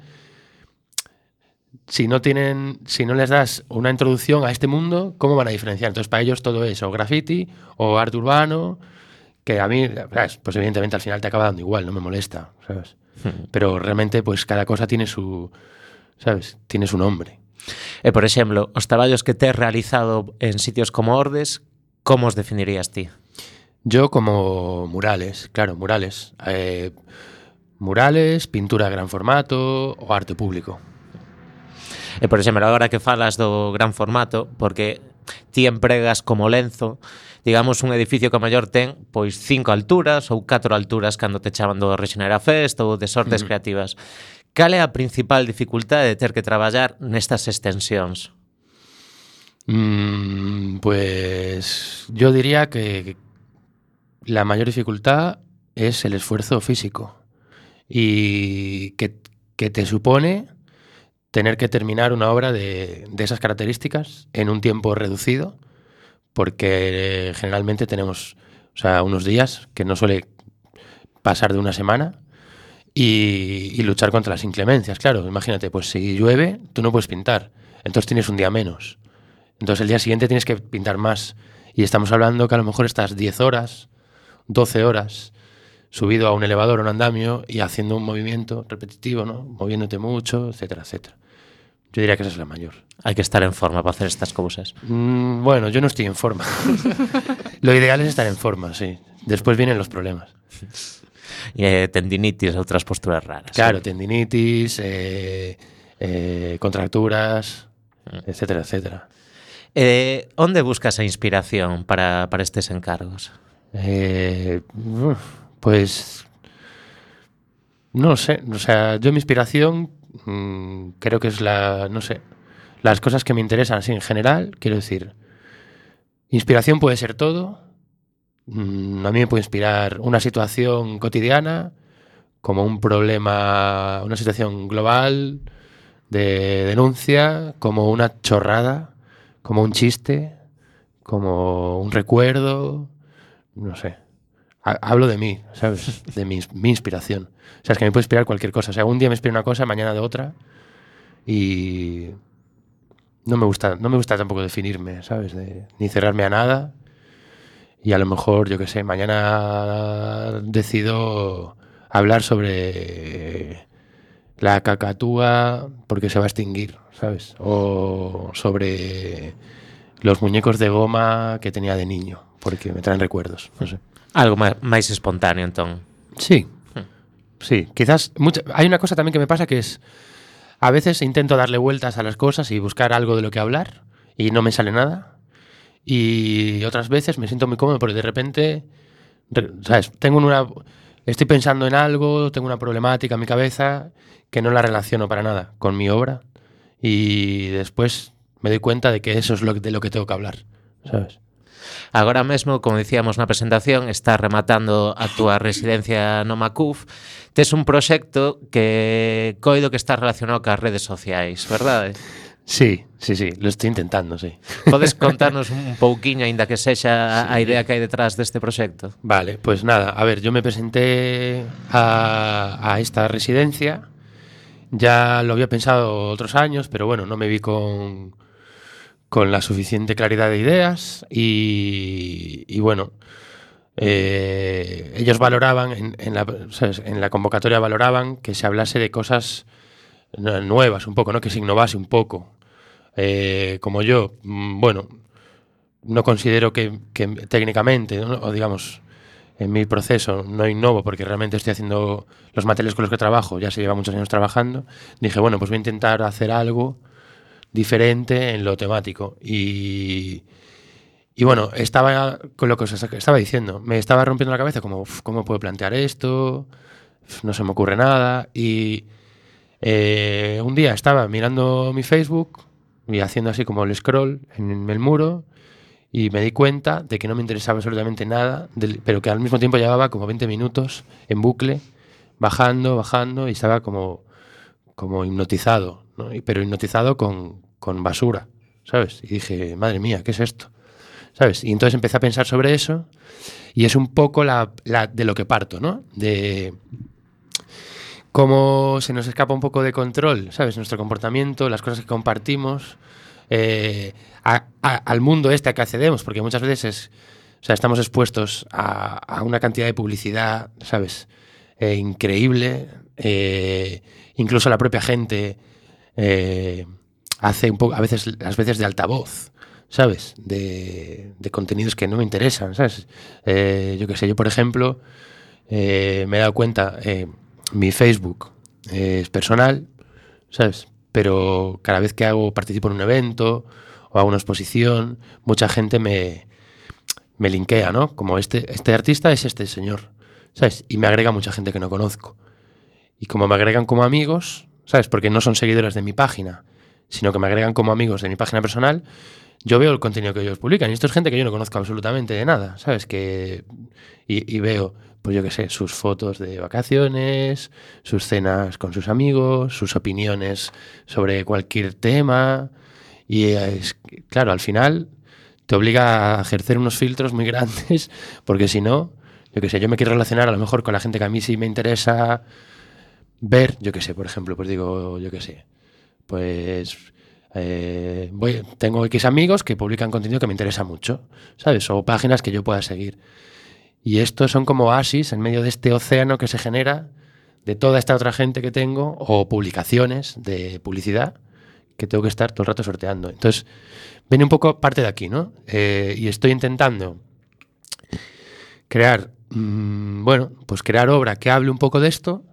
si no tienen, si no les das una introducción a este mundo, ¿cómo van a diferenciar? Entonces, para ellos todo es o graffiti o arte urbano, que a mí, ¿sabes? pues evidentemente al final te acaba dando igual, no me molesta, ¿sabes? Hmm. Pero realmente, pues cada cosa tiene su, ¿sabes? Tiene su nombre. E, por exemplo, os traballos que tes realizado en sitios como Ordes, como os definirías ti? Yo como murales, claro, murales. Eh, murales, pintura de gran formato o arte público. E, por exemplo, agora que falas do gran formato, porque ti empregas como lenzo, digamos, un edificio que a ten pois cinco alturas ou catro alturas cando te chaman do Rexenera Fest ou de sortes creativas. Cal é a principal dificultade de ter que traballar nestas extensións? Mm, pues yo diría que la mayor dificultad es el esfuerzo físico y que, que te supone tener que terminar una obra de, de esas características en un tiempo reducido, porque eh, generalmente tenemos o sea, unos días que no suele pasar de una semana y, luchar contra las inclemencias. Claro, imagínate, pues si llueve, tú no puedes pintar, entonces tienes un día menos. Entonces el día siguiente tienes que pintar más. Y estamos hablando que a lo mejor estás 10 horas, 12 horas subido a un elevador o un andamio y haciendo un movimiento repetitivo, ¿no? Moviéndote mucho, etcétera, etcétera. Yo diría que esa es la mayor. Hai que estar en forma para hacer estas cousas. Mm, bueno, yo no estoy en forma. Lo ideal es estar en forma, sí. Después vienen los problemas. E tendinitis outras posturas raras. Claro, tendinitis, eh, eh, contracturas, etcétera, etcétera. Eh, onde buscas a inspiración para, para estes encargos? Eh, pues no lo sé, o sea, yo mi inspiración mm, creo que es la, no sé, las cosas que me interesan así en general, quiero decir, inspiración puede ser todo, Mm, a mí me puede inspirar una situación cotidiana, como un problema, una situación global de denuncia, como una chorrada, como un chiste, como un recuerdo, no sé. Ha- Hablo de mí, ¿sabes? De mi, mi inspiración. O sea, es que me puede inspirar cualquier cosa. O sea, un día me inspira una cosa, mañana de otra. Y no me gusta, no me gusta tampoco definirme, ¿sabes? De- ni cerrarme a nada. Y a lo mejor, yo qué sé, mañana decido hablar sobre la cacatúa porque se va a extinguir, ¿sabes? O sobre los muñecos de goma que tenía de niño, porque me traen recuerdos, no sé. Algo má- máis espontáneo, entón. Sí, sí, quizás mucha- hay una cosa también que me pasa que es a veces intento darle vueltas a las cosas y buscar algo de lo que hablar y no me sale nada. Y otras veces me siento muy cómodo porque de repente, re- ¿sabes? Tengo una estoy pensando en algo, tengo una problemática en mi cabeza que no la relaciono para nada con mi obra y después me doy cuenta de que eso es lo, de lo que tengo que hablar, ¿sabes? Agora mesmo, como dicíamos na presentación, está rematando a túa residencia no Macuf. Tes un proxecto que coido que está relacionado cas redes sociais, verdade? Sí, sí, sí, lo estoy intentando, sí. Podes contarnos un pouquiño, aínda que sexa a idea que hai detrás deste proxecto? Vale, pois pues nada, a ver, yo me presenté a, a esta residencia, ya lo había pensado otros años, pero bueno, no me vi con, con la suficiente claridad de ideas y, bueno, eh, ellos valoraban, en, en la, ¿sabes? en la convocatoria valoraban que se hablase de cosas nu- nuevas un poco, ¿no? que se innovase un poco. Eh, como yo, mm, bueno, no considero que, que técnicamente, ¿no? o digamos, en mi proceso no innovo porque realmente estoy haciendo los materiales con los que trabajo, ya se lleva muchos años trabajando, dije, bueno, pues voy a intentar hacer algo diferente en lo temático. Y, y bueno, estaba con lo que os estaba diciendo, me estaba rompiendo la cabeza como, "Uf, ¿cómo puedo plantear esto? No se me ocurre nada. Y eh, un día estaba mirando mi Facebook y haciendo así como el scroll en el muro y me di cuenta de que no me interesaba absolutamente nada, pero que al mismo tiempo llevaba como 20 minutos en bucle, bajando, bajando, y estaba como, como hipnotizado, ¿no? Pero hipnotizado con, con basura, ¿sabes? Y dije, madre mía, ¿qué es esto? ¿Sabes? Y entonces empecé a pensar sobre eso, y es un poco la, de lo que parto, ¿no? De cómo se nos escapa un poco de control, ¿sabes? Nuestro comportamiento, las cosas que compartimos, eh, al mundo este a que accedemos, porque muchas veces es, o sea, estamos expuestos a, una cantidad de publicidad, ¿sabes? Eh, increíble, eh, incluso la propia gente hace un poco, a veces, las veces de altavoz, ¿sabes? De, de contenidos que no me interesan, ¿sabes? Eh, yo qué sé, yo por ejemplo, eh, me he dado cuenta, eh, mi Facebook es personal, ¿sabes? Pero cada vez que hago, participo en un evento o hago una exposición, mucha gente me, me linkea, ¿no? Como este, este artista es este señor, ¿sabes? Y me agrega mucha gente que no conozco. Y como me agregan como amigos, ¿sabes? Porque no son seguidores de mi página, sino que me agregan como amigos de mi página personal, yo veo el contenido que ellos publican. Y esto es gente que yo no conozco absolutamente de nada, ¿sabes? Que, y, veo, pues yo qué sé, sus fotos de vacaciones, sus cenas con sus amigos, sus opiniones sobre cualquier tema. Y es, claro, al final te obliga a ejercer unos filtros muy grandes, porque si no, yo qué sé, yo me quiero relacionar a lo mejor con la gente que a mí sí me interesa ver, yo qué sé, por ejemplo, pues digo, yo qué sé, pues eh, voy, tengo X amigos que publican contenido que me interesa mucho, ¿sabes? O páginas que yo pueda seguir. Y estos son como oasis en medio de este océano que se genera de toda esta otra gente que tengo o publicaciones de publicidad que tengo que estar todo el rato sorteando. Entonces, viene un poco parte de aquí, ¿no? Eh, y estoy intentando crear, mm, bueno, pues crear obra que hable un poco de esto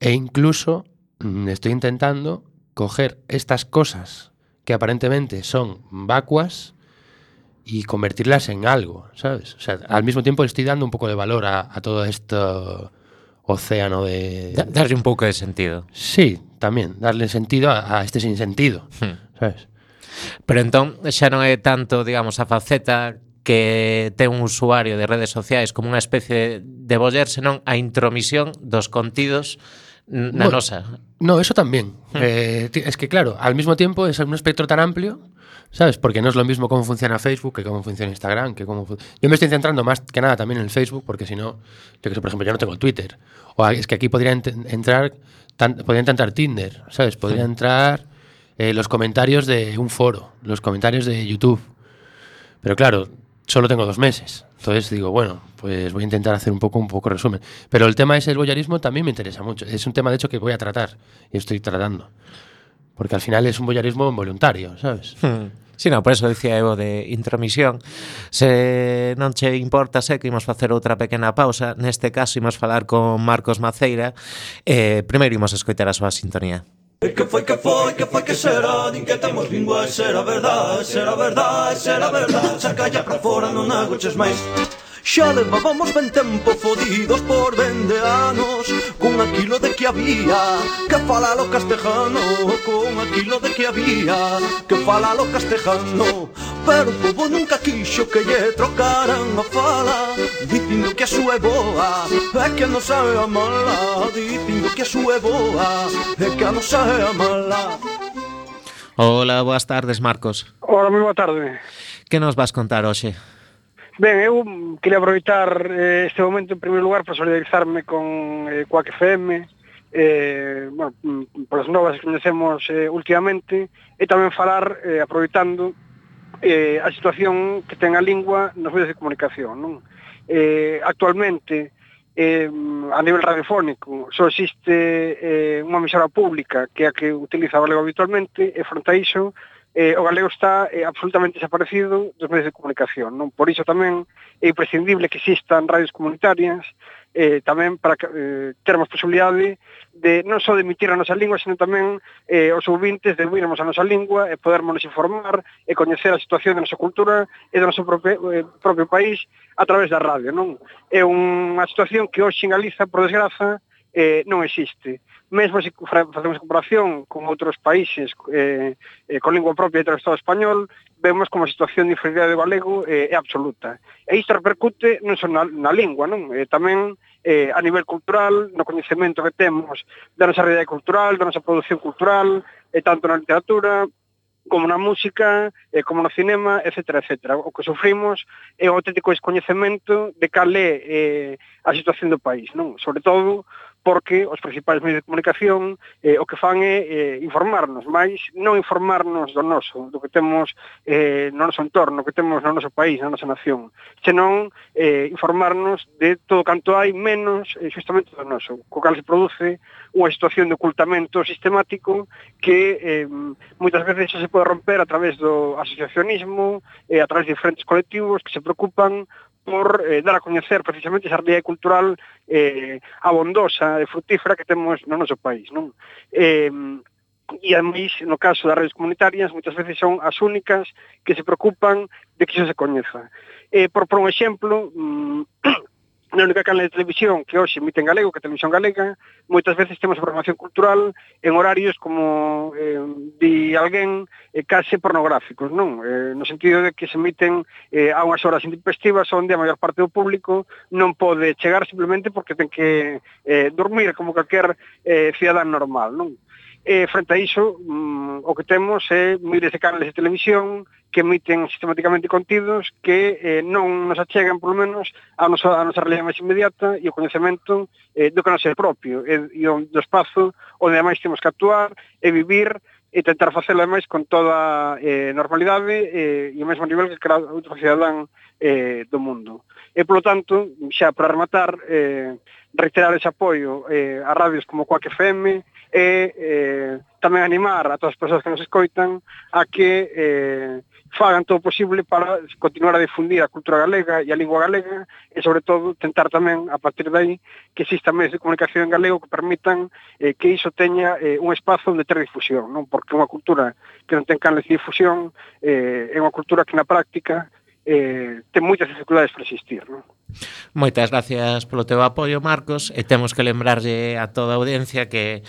e incluso mm, estoy intentando coger estas cosas que aparentemente son vacuas y convertirlas en algo, ¿sabes? O sea, al mismo tiempo estoy dando un poco de valor a, a todo esto océano de... Da, darle un poco de sentido. Sí, también, darle sentido a, a este sinsentido, hmm. sabes? Pero entón xa non é tanto, digamos, a faceta que ten un usuario de redes sociais como unha especie de, de boller, senón a intromisión dos contidos n- na Bueno, nosa. No, eso también. Eh, ti- es que, claro, al mismo tiempo es un espectro tan amplio, ¿sabes? Porque no es lo mismo cómo funciona Facebook que cómo funciona Instagram. Que cómo Yo me estoy centrando más que nada también en el Facebook, porque si no, yo que sé, por ejemplo, yo no tengo Twitter. O es que aquí podría ent- entrar, tan- podría entrar Tinder, ¿sabes? Podría entrar eh, los comentarios de un foro, los comentarios de YouTube. Pero claro, solo tengo dos meses. Entonces digo, bueno, pues voy a intentar hacer un poco un poco resumen. Pero el tema ese del boyarismo también me interesa mucho. Es un tema, de hecho, que voy a tratar y estoy tratando. Porque al final es un boyarismo voluntario, ¿sabes? Hmm. Sí, no, por eso dicía eu de intromisión. Se non che importa, sé que imos facer outra pequena pausa. Neste caso, imos falar con Marcos Maceira. Eh, primeiro imos escoitar a súa sintonía. E que foi, que foi, que foi, que será? Din que temos lingua e será verdade Será verdade, será verdade. Saca calla para fora, non agoches máis. Xa levábamos ben tempo fodidos por vende anos Con aquilo de que había que falar o castejano Con aquilo de que había que falar o castejano Pero o povo nunca quixo que lle trocaran a fala Dicindo que a súa é boa e que non sabe a mala Dicindo que a súa é boa e que a sabe a mala Ola, boas tardes, Marcos. Ola, moi boa tarde. Que nos vas contar hoxe? Ben, eu quería aproveitar eh, este momento en primeiro lugar para solidarizarme con eh, Coac FM, eh, bueno, mm, polas novas que conhecemos eh, últimamente, e tamén falar, eh, aproveitando, eh, a situación que ten a lingua nos medios de comunicación. Non? Eh, actualmente, eh, a nivel radiofónico, só existe eh, unha emisora pública que é a que utiliza Valego habitualmente, e fronte a iso, eh, o galego está eh, absolutamente desaparecido dos medios de comunicación. Non Por iso tamén é imprescindible que existan radios comunitarias, eh, tamén para que eh, termos posibilidade de non só de emitir a nosa lingua, sino tamén eh, os ouvintes de ouvirmos a nosa lingua e podermos informar e coñecer a situación da nosa cultura e do noso propio, eh, propio país a través da radio. Non É unha situación que hoxe en Galiza, por desgraza, eh, non existe. Mesmo se facemos comparación con outros países eh, eh, con lingua propia dentro do Estado español, vemos como a situación de inferioridade do galego eh, é absoluta. E isto repercute non só na, na lingua, non? Eh, tamén eh, a nivel cultural, no coñecemento que temos da nosa realidade cultural, da nosa produción cultural, e eh, tanto na literatura, como na música, eh, como no cinema, etc. etc. O que sufrimos é o auténtico descoñecemento de cal é eh, a situación do país, non? Sobre todo porque os principais medios de comunicación eh, o que fan é eh, informarnos, máis non informarnos do noso, do que temos eh, no noso entorno, do que temos no noso país, na nosa nación, senón eh, informarnos de todo canto hai menos eh, justamente do noso, co cal se produce unha situación de ocultamento sistemático que eh, moitas veces se pode romper a través do asociacionismo, eh, a través de diferentes colectivos que se preocupan por eh, dar a coñecer precisamente esa realidade cultural eh, abondosa e frutífera que temos no noso país. Non? Eh, e ademais, no caso das redes comunitarias, moitas veces son as únicas que se preocupan de que iso se coñeza. Eh, por, por un exemplo, mm, na única canal de televisión que hoxe emite en galego, que é Televisión Galega, moitas veces temos programación cultural en horarios como eh, di alguén eh, case pornográficos, non? Eh, no sentido de que se emiten eh, a unhas horas intempestivas onde a maior parte do público non pode chegar simplemente porque ten que eh, dormir como calquer eh, cidadán normal, non? E frente a iso, mm, o que temos é miles de canales de televisión que emiten sistemáticamente contidos que eh, non nos achegan, polo menos, a nosa, a nosa realidade máis inmediata e o coñecemento eh, do que non é propio e, e do espazo onde ademais temos que actuar e vivir e tentar facelo ademais con toda eh, normalidade eh, e ao mesmo nivel que cada outro cidadán eh, do mundo. E, polo tanto, xa para rematar, eh, reiterar ese apoio eh, a radios como Coac FM, e eh, tamén animar a todas as persoas que nos escoitan a que eh, fagan todo o posible para continuar a difundir a cultura galega e a lingua galega e, sobre todo, tentar tamén, a partir de aí, que existan medios de comunicación en galego que permitan eh, que iso teña eh, un espazo onde ter difusión, non? porque unha cultura que non ten canles de difusión eh, é unha cultura que na práctica eh, ten moitas dificultades para existir. Non? Moitas gracias polo teu apoio, Marcos, e temos que lembrarlle a toda a audiencia que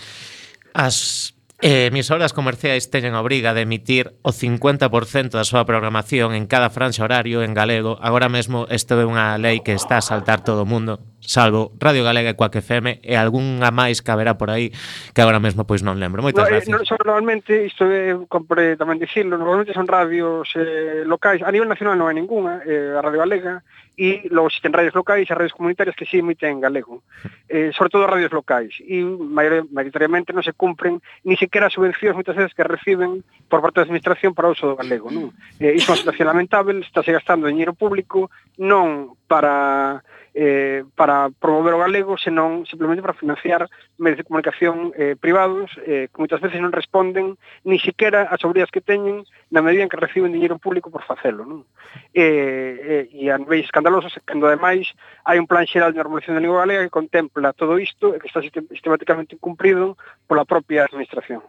As eh, emisoras comerciais teñen a obriga de emitir o 50% da súa programación en cada franxa horario en galego. Agora mesmo isto é unha lei que está a saltar todo o mundo, salvo Radio Galega e Coac FM e algunha máis que haberá por aí que agora mesmo pois non lembro. Moitas no, eh, gracias. No, normalmente, isto é completamente dicirlo, normalmente son radios eh, locais, a nivel nacional non hai ninguna, eh, a Radio Galega, e logo existen radios locais e radios comunitarias que sí emiten en galego, eh, sobre todo radios locais, e maioritariamente non se cumpren ni sequera as subvencións moitas veces que reciben por parte da administración para o uso do galego. Non? Mm. Eh, iso é unha situación lamentable estáse gastando dinheiro público non para eh, para promover o galego, senón simplemente para financiar medios de comunicación eh, privados eh, que moitas veces non responden ni siquiera as obrigas que teñen na medida en que reciben dinheiro público por facelo. Non? Eh, eh, e a niveis escandalosos, cando ademais hai un plan xeral de normalización da lingua galega que contempla todo isto e que está sistemáticamente incumprido pola propia administración.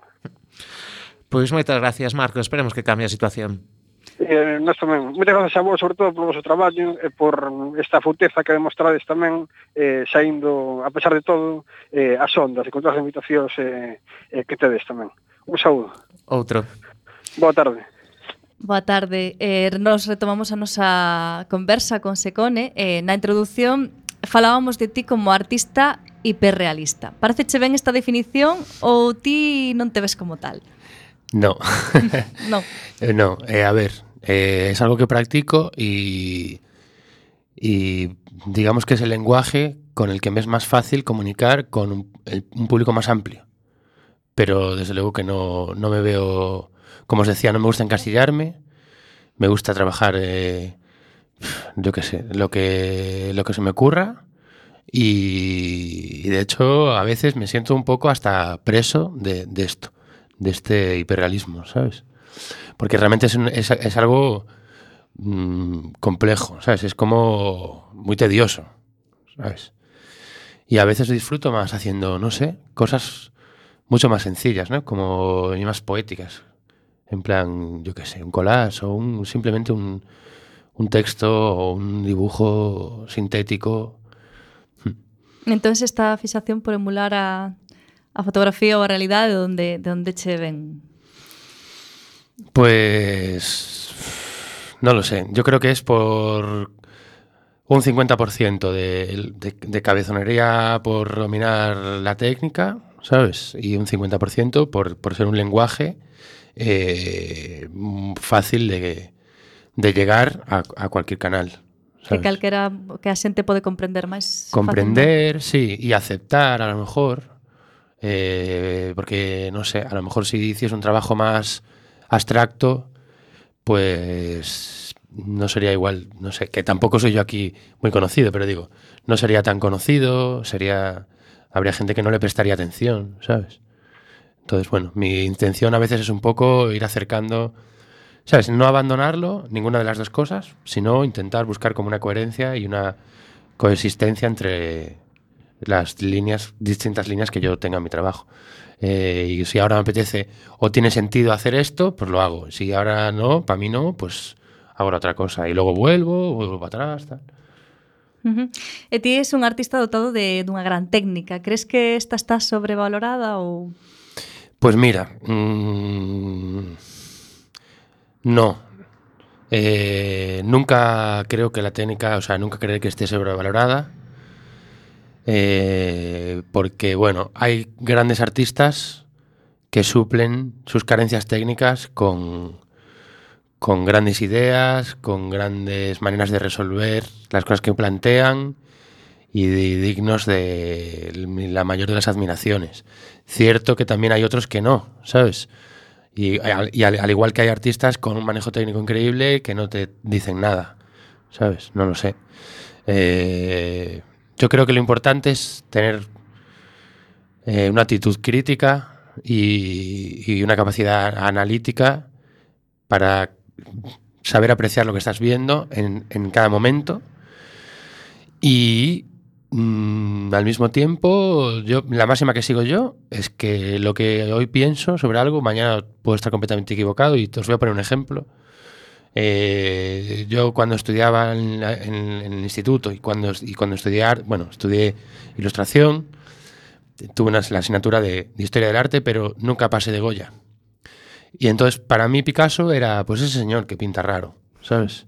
Pois moitas gracias, Marco. Esperemos que cambie a situación. Eh, nós tamén, moitas gracias a vos, sobre todo polo vosso traballo e por esta futeza que demostrades tamén eh, saindo, a pesar de todo, eh, as ondas e con todas as invitacións eh, eh, que tedes tamén. Un saúdo. Outro. Boa tarde. Boa tarde. Eh, nos retomamos a nosa conversa con Secone. Eh, na introdución falábamos de ti como artista hiperrealista. Pareceche ben esta definición ou ti non te ves como tal? No. Non. Eh, no, eh, a ver, eh, es algo que practico y, y digamos que es el lenguaje con el que me es más fácil comunicar con un, el- un público más amplio. Pero desde luego que no, no me veo, como os decía, no me gusta encasillarme, me gusta trabajar, eh, yo qué sé, lo que, lo que se me ocurra. Y, y de hecho, a veces me siento un poco hasta preso de, de esto, de este hiperrealismo, ¿sabes? Porque realmente es, es- algo mm, complejo, ¿sabes? Es como muy tedioso, ¿sabes? Y a veces disfruto más haciendo, no sé, cosas mucho más sencillas, ¿no? Como y más poéticas. En plan, yo qué sé, un collage o un, simplemente un, un texto o un dibujo sintético. Hmm. Entón esta fixación por emular a, a fotografía ou a realidade de onde, de onde che ven. Pues no lo sé. Yo creo que es por un 50% de, de, de cabezonería por dominar la técnica, ¿sabes? Y un 50% por, por ser un lenguaje eh, fácil de, de llegar a, a cualquier canal. Que ¿sabes? calquera que a xente pode comprender máis Comprender, sí, y aceptar a lo mejor, eh, porque no sé, a lo mejor si hicies un trabajo más abstracto, pues no sería igual, no sé, que tampoco soy yo aquí muy conocido, pero digo, no sería tan conocido, sería, habría gente que no le prestaría atención, ¿sabes? Entonces, bueno, mi intención a veces es un poco ir acercando, ¿sabes? No abandonarlo, ninguna de las dos cosas, sino intentar buscar como una coherencia y una coexistencia entre las líneas, distintas líneas que yo tenga en mi trabajo. Eh, y si ahora me apetece o tiene sentido hacer esto, pues lo hago. Si ahora no, para mí no, pues hago la otra cosa. Y luego vuelvo, vuelvo para atrás. Tal. Ujú. E ti és un artista dotado de dunha gran técnica. Crees que esta está sobrevalorada ou Pues mira, mm, no. Eh, nunca creo que la técnica, o sea, nunca creeré que esté sobrevalorada. Eh, porque, bueno, hay grandes artistas que suplen sus carencias técnicas con, con grandes ideas, con grandes maneras de resolver las cosas que plantean y dignos de la mayor de las admiraciones. Cierto que también hay otros que no, ¿sabes? Y, al- y al igual que hay artistas con un manejo técnico increíble que no te dicen nada, ¿sabes? No lo sé. Eh, yo creo que lo importante es tener eh, una actitud crítica y, una capacidad analítica para saber apreciar lo que estás viendo en, en cada momento. Y mm, al mismo tiempo yo la máxima que sigo yo es que lo que hoy pienso sobre algo mañana puedo estar completamente equivocado y te os voy a poner un ejemplo Eh, yo cuando estudiaba en, la- en- en el instituto y cuando, y cuando estudié ar- bueno estudié ilustración tuve una, la asignatura de, de historia del arte pero nunca pasé de Goya y entonces para mí Picasso era pues ese señor que pinta raro, ¿sabes?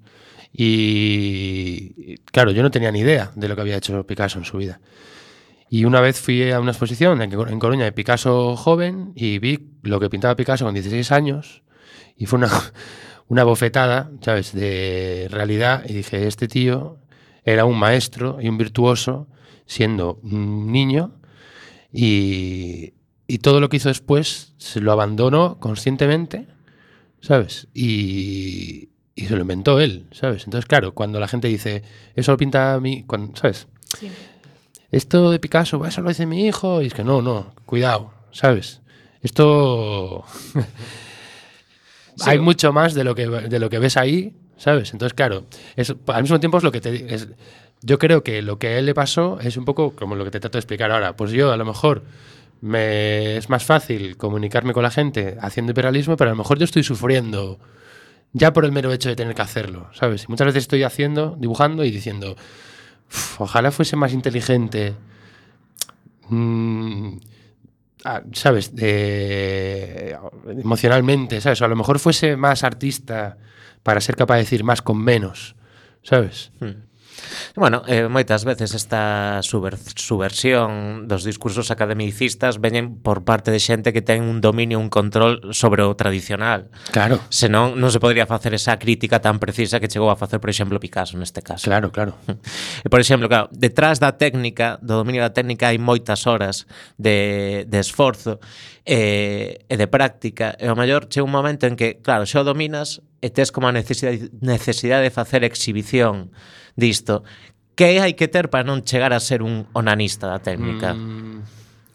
Y claro, yo no tenía ni idea de lo que había hecho Picasso en su vida. Y una vez fui a una exposición en Coruña de Picasso joven y vi lo que pintaba Picasso con 16 años y fue una, una bofetada, ¿sabes? De realidad y dije, este tío era un maestro y un virtuoso siendo un niño y, y todo lo que hizo después se lo abandonó conscientemente, ¿sabes? Y, y se lo inventó él, ¿sabes? Entonces, claro, cuando la gente dice, eso lo pinta a mí, cuando, ¿sabes? Sí. Esto de Picasso, eso lo dice mi hijo, y es que no, no, cuidado, ¿sabes? Esto... Hay mucho más de lo, que, de lo que ves ahí, ¿sabes? Entonces, claro, es, al mismo tiempo es lo que te... Es, yo creo que lo que a él le pasó es un poco como lo que te trato de explicar ahora. Pues yo, a lo mejor, me, es más fácil comunicarme con la gente haciendo hiperrealismo, pero a lo mejor yo estoy sufriendo ya por el mero hecho de tener que hacerlo, ¿sabes? Y muchas veces estoy haciendo, dibujando y diciendo, "Uf, ojalá fuese más inteligente. Mm, ah, ¿Sabes? De- emocionalmente, ¿sabes? O a lo mejor fuese más artista para ser capaz de decir más con menos, ¿sabes? Bueno, eh, moitas veces esta subver subversión dos discursos academicistas veñen por parte de xente que ten un dominio, un control sobre o tradicional. Claro. Senón non se podría facer esa crítica tan precisa que chegou a facer, por exemplo, Picasso neste caso. Claro, claro. E, por exemplo, claro, detrás da técnica, do dominio da técnica hai moitas horas de, de esforzo e, e de práctica. E o maior chega un momento en que, claro, xa o dominas, e tes como a necesidade, necesidade de facer exhibición disto que hai que ter para non chegar a ser un onanista da técnica? Mm,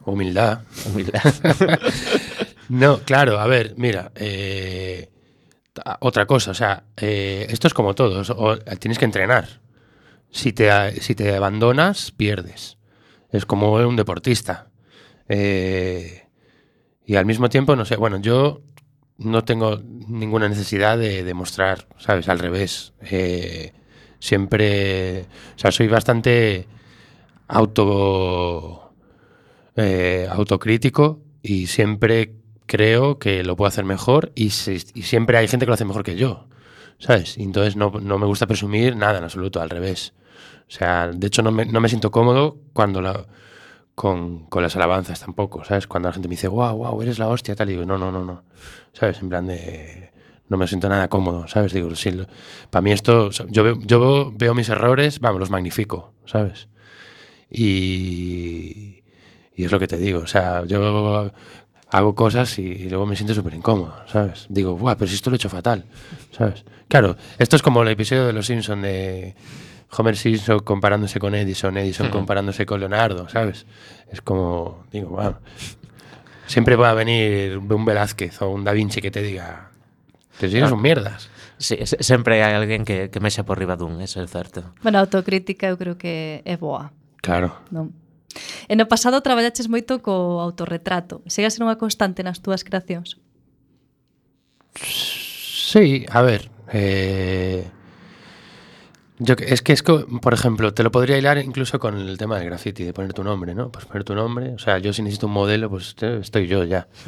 humildad. Humildad. No, claro, a ver, mira, eh, otra cosa, o sea, eh, esto es como todo, o- tienes que entrenar. Si te, si te abandonas, pierdes. Es como un deportista. Eh, y al mismo tiempo, no sé, bueno, yo no tengo ninguna necesidad de demostrar, ¿sabes? Al revés. Eh, siempre, o sea, soy bastante auto eh, autocrítico y siempre creo que lo puedo hacer mejor y, siempre hay gente que lo hace mejor que yo, ¿sabes? Y entonces no, no me gusta presumir nada en absoluto, al revés. O sea, de hecho no me, no me siento cómodo cuando la, con, con las alabanzas tampoco, ¿sabes? Cuando la gente me dice, wow, wow, eres la hostia, tal, y digo, no, no, no, no, ¿sabes? En plan de... No me siento nada cómodo, ¿sabes? Digo, sí, lo- para mí esto, yo veo, yo veo, mis errores, vamos, los magnifico, ¿sabes? Y, y es lo que te digo, o sea, yo hago cosas y, luego me siento súper incómodo, ¿sabes? Digo, guau, pero si esto lo he hecho fatal, ¿sabes? Claro, esto es como el episodio de Los Simpson de Homer Simpson comparándose con Edison, Edison comparándose con Leonardo, ¿sabes? Es como, digo, wow. Siempre va a venir un Velázquez o un Da Vinci que te diga, te eres ah. un mierdas. Sí, sempre hai alguén que, que mexa por riba dun, eso é certo. Bueno, a autocrítica eu creo que é boa. Claro. Non? E no pasado traballaches moito co autorretrato. Segue a ser unha constante nas túas creacións? Sí, a ver... Eh, yo, que- es que es, por ejemplo, te lo podría hilar incluso con el tema del graffiti, de poner tu nombre, ¿no? Pues poner tu nombre. O sea, yo si necesito un modelo, pues eh, estoy yo ya.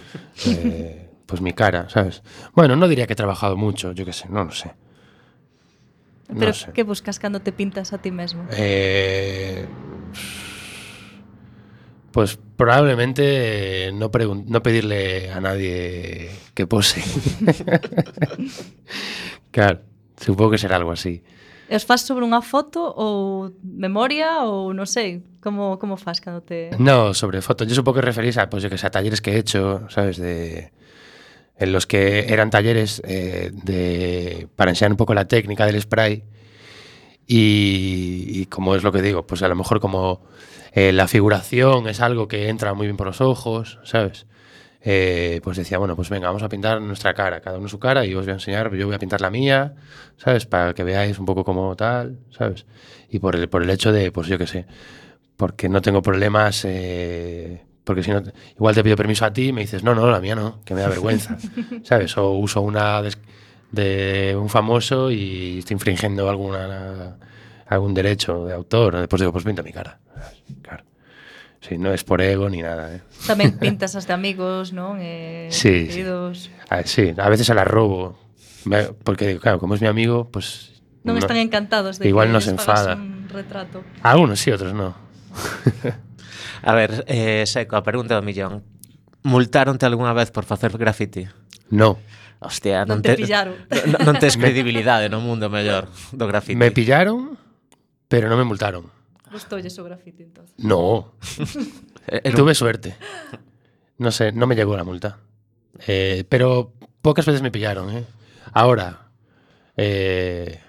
Eh, pues mi cara, ¿sabes? Bueno, no diría que he trabajado mucho, yo qué sé, no lo sé. No Pero sé. que buscas cando te pintas a ti mesmo? Eh, pues probablemente no, no pedirle a nadie que pose. claro, supongo que será algo así. E os faz sobre unha foto ou memoria ou non sei, como como fas cando te No, sobre fotos. Yo supongo que referís a, pues, yo que sé, a talleres que he hecho, ¿sabes? De, en los que eran talleres eh, de, para enseñar un poco la técnica del spray. Y, y como es lo que digo, pues a lo mejor como eh, la figuración es algo que entra muy bien por los ojos, ¿sabes? Eh, pues decía, bueno, pues venga, vamos a pintar nuestra cara, cada uno su cara, y os voy a enseñar, yo voy a pintar la mía, ¿sabes? Para que veáis un poco como tal, ¿sabes? Y por el, por el hecho de, pues yo qué sé, porque no tengo problemas, eh, porque si no, igual te pido permiso a ti y me dices, no, no, la mía no, que me da vergüenza, ¿sabes? O uso una de un famoso y estoy infringiendo alguna, algún derecho de autor, después digo, pues pinta mi cara, claro. Sí, non es por ego ni nada, eh. Tamén pintas as de amigos, non? Eh, sí, queridos. sí. A, sí, a veces a la robo. Porque, claro, como es mi amigo, pues... Non no, están encantados de igual que nos enfada. un retrato. Algunos sí, otros no. a ver, eh, Seco, a pregunta do millón. Multaronte algunha vez por facer graffiti? No. Hostia, non, non te, te pillaron. Non, non tes credibilidade no mundo mellor do graffiti. Me pillaron, pero non me multaron. Entonces. No, Eh, tuve suerte. No sé, no me llegó la multa. Eh, pero pocas veces me pillaron. ¿eh? Ahora, eh,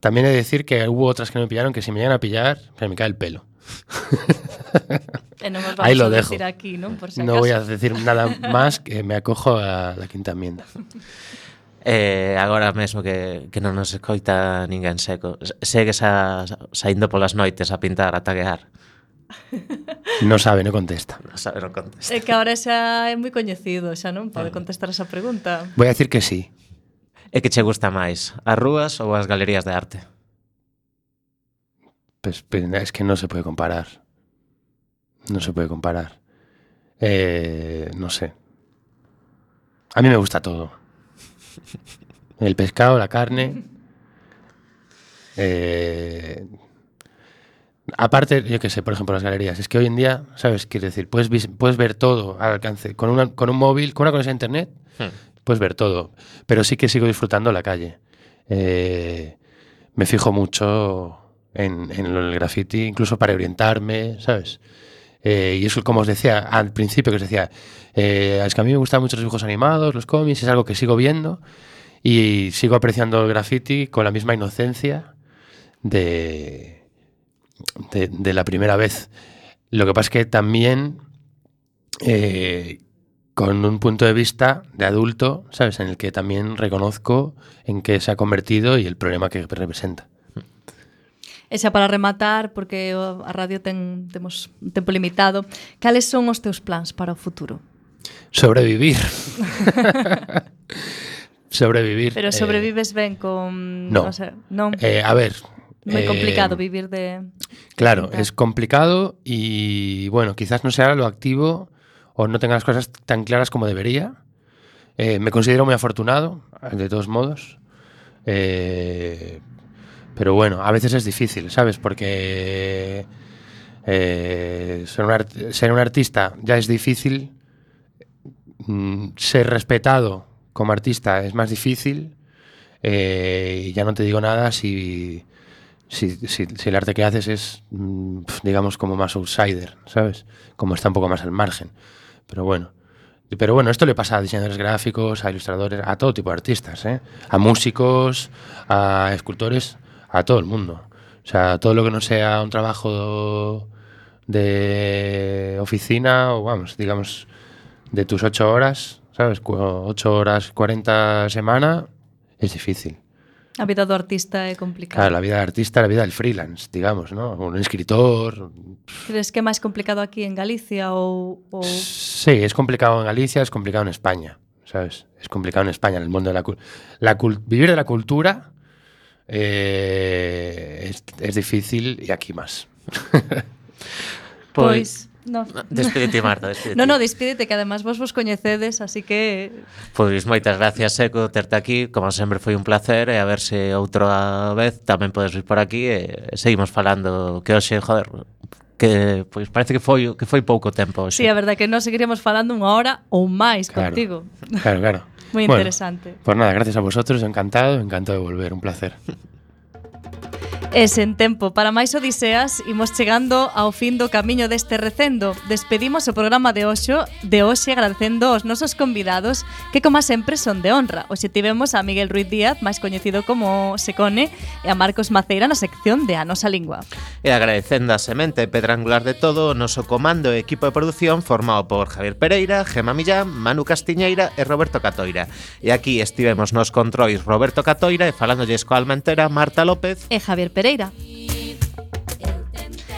también he de decir que hubo otras que no me pillaron que si me llegan a pillar, se me cae el pelo. Vamos Ahí lo a dejo. decir aquí, non? Por si No acaso. voy a decir nada más que me acojo a la quinta enmienda. Eh, agora mesmo que, que non nos escoita ninguén seco. Segues a, saindo polas noites a pintar, a taguear. Non sabe, non contesta. Non sabe, non contesta. É que agora xa é moi coñecido, xa non pode ah. contestar esa pregunta. Vou a decir que sí. É que che gusta máis, as rúas ou as galerías de arte? Pues, pues, es que non se pode comparar. Non se pode comparar. Eh, non sé. A mí me gusta todo. El pescado, la carne. Eh, aparte, yo qué sé, por ejemplo, las galerías. Es que hoy en día, ¿sabes? Quiero decir, puedes, puedes ver todo al alcance. Con, una- con un móvil, con una conexión a internet, Hmm. puedes ver todo. Pero sí que sigo disfrutando la calle. Eh, me fijo mucho en, en lo del graffiti, incluso para orientarme, ¿sabes? Eh, y eso, como os decía al principio, que os decía, eh, es que a mí me gustan mucho los dibujos animados, los cómics, es algo que sigo viendo y sigo apreciando el graffiti con la misma inocencia de, de, la primera vez. Lo que pasa es que también eh, con un punto de vista de adulto, ¿sabes? En el que también reconozco en qué se ha convertido y el problema que representa. E xa para rematar, porque a radio ten, temos un tempo limitado, cales son os teus plans para o futuro? Sobrevivir. sobrevivir. Pero eh, sobrevives eh, ben con... No. O sea, non. Eh, a ver, Moi eh, complicado eh, vivir de... Claro, es complicado y bueno, quizás no sea lo activo o no tenga las cosas tan claras como debería. Eh, me considero muy afortunado, de todos modos. Eh, pero bueno, a veces es difícil, ¿sabes? Porque eh, ser, un ser un artista ya es difícil. Mm, ser respetado como artista es más difícil. Eh, y ya no te digo nada si, si, el arte que haces es, mm, digamos, como más outsider, ¿sabes? Como está un poco más al margen. Pero bueno. Pero bueno, esto le pasa a diseñadores gráficos, a ilustradores, a todo tipo de artistas, ¿eh? A músicos, a escultores, a todo el mundo. O sea, todo lo que no sea un trabajo de oficina o, vamos, digamos, de tus ocho horas, ¿sabes? Ocho horas, 40 semana, es difícil. A vida do artista é complicado. Claro, la vida del artista, la vida del freelance, digamos, ¿no? Un escritor. Crees que é máis complicado aquí en Galicia ou... Sí, es complicado en Galicia, es complicado en España, ¿sabes? Es complicado en España, en el mundo de la cultura. La vivir de la cultura eh, es, es difícil e aquí máis. pois, No. Despídete, Marta, despídete. No, no, despídete, que además vos vos coñecedes, así que... Pois moitas gracias, Eco, terte aquí. Como sempre foi un placer e a ver se outra vez tamén podes vir por aquí e seguimos falando que hoxe, joder, que pois parece que foi que foi pouco tempo. Hoxe. Sí, a verdade que nós seguiríamos falando unha hora ou máis claro, contigo. Claro, claro. Moi interesante. Bueno, pois pues nada, gracias a vosotros, encantado, encantado de volver, un placer. E sen tempo para máis odiseas imos chegando ao fin do camiño deste recendo. Despedimos o programa de hoxo de hoxe agradecendo aos nosos convidados que como sempre son de honra. Hoxe tivemos a Miguel Ruiz Díaz, máis coñecido como Secone, e a Marcos Maceira na sección de A Nosa Lingua. E agradecendo a semente pedrangular de todo o noso comando e equipo de produción formado por Javier Pereira, Gema Millán, Manu Castiñeira e Roberto Catoira. E aquí estivemos nos controis Roberto Catoira e falándolles coa alma Almentera, Marta López e Javier Pereira Pereira.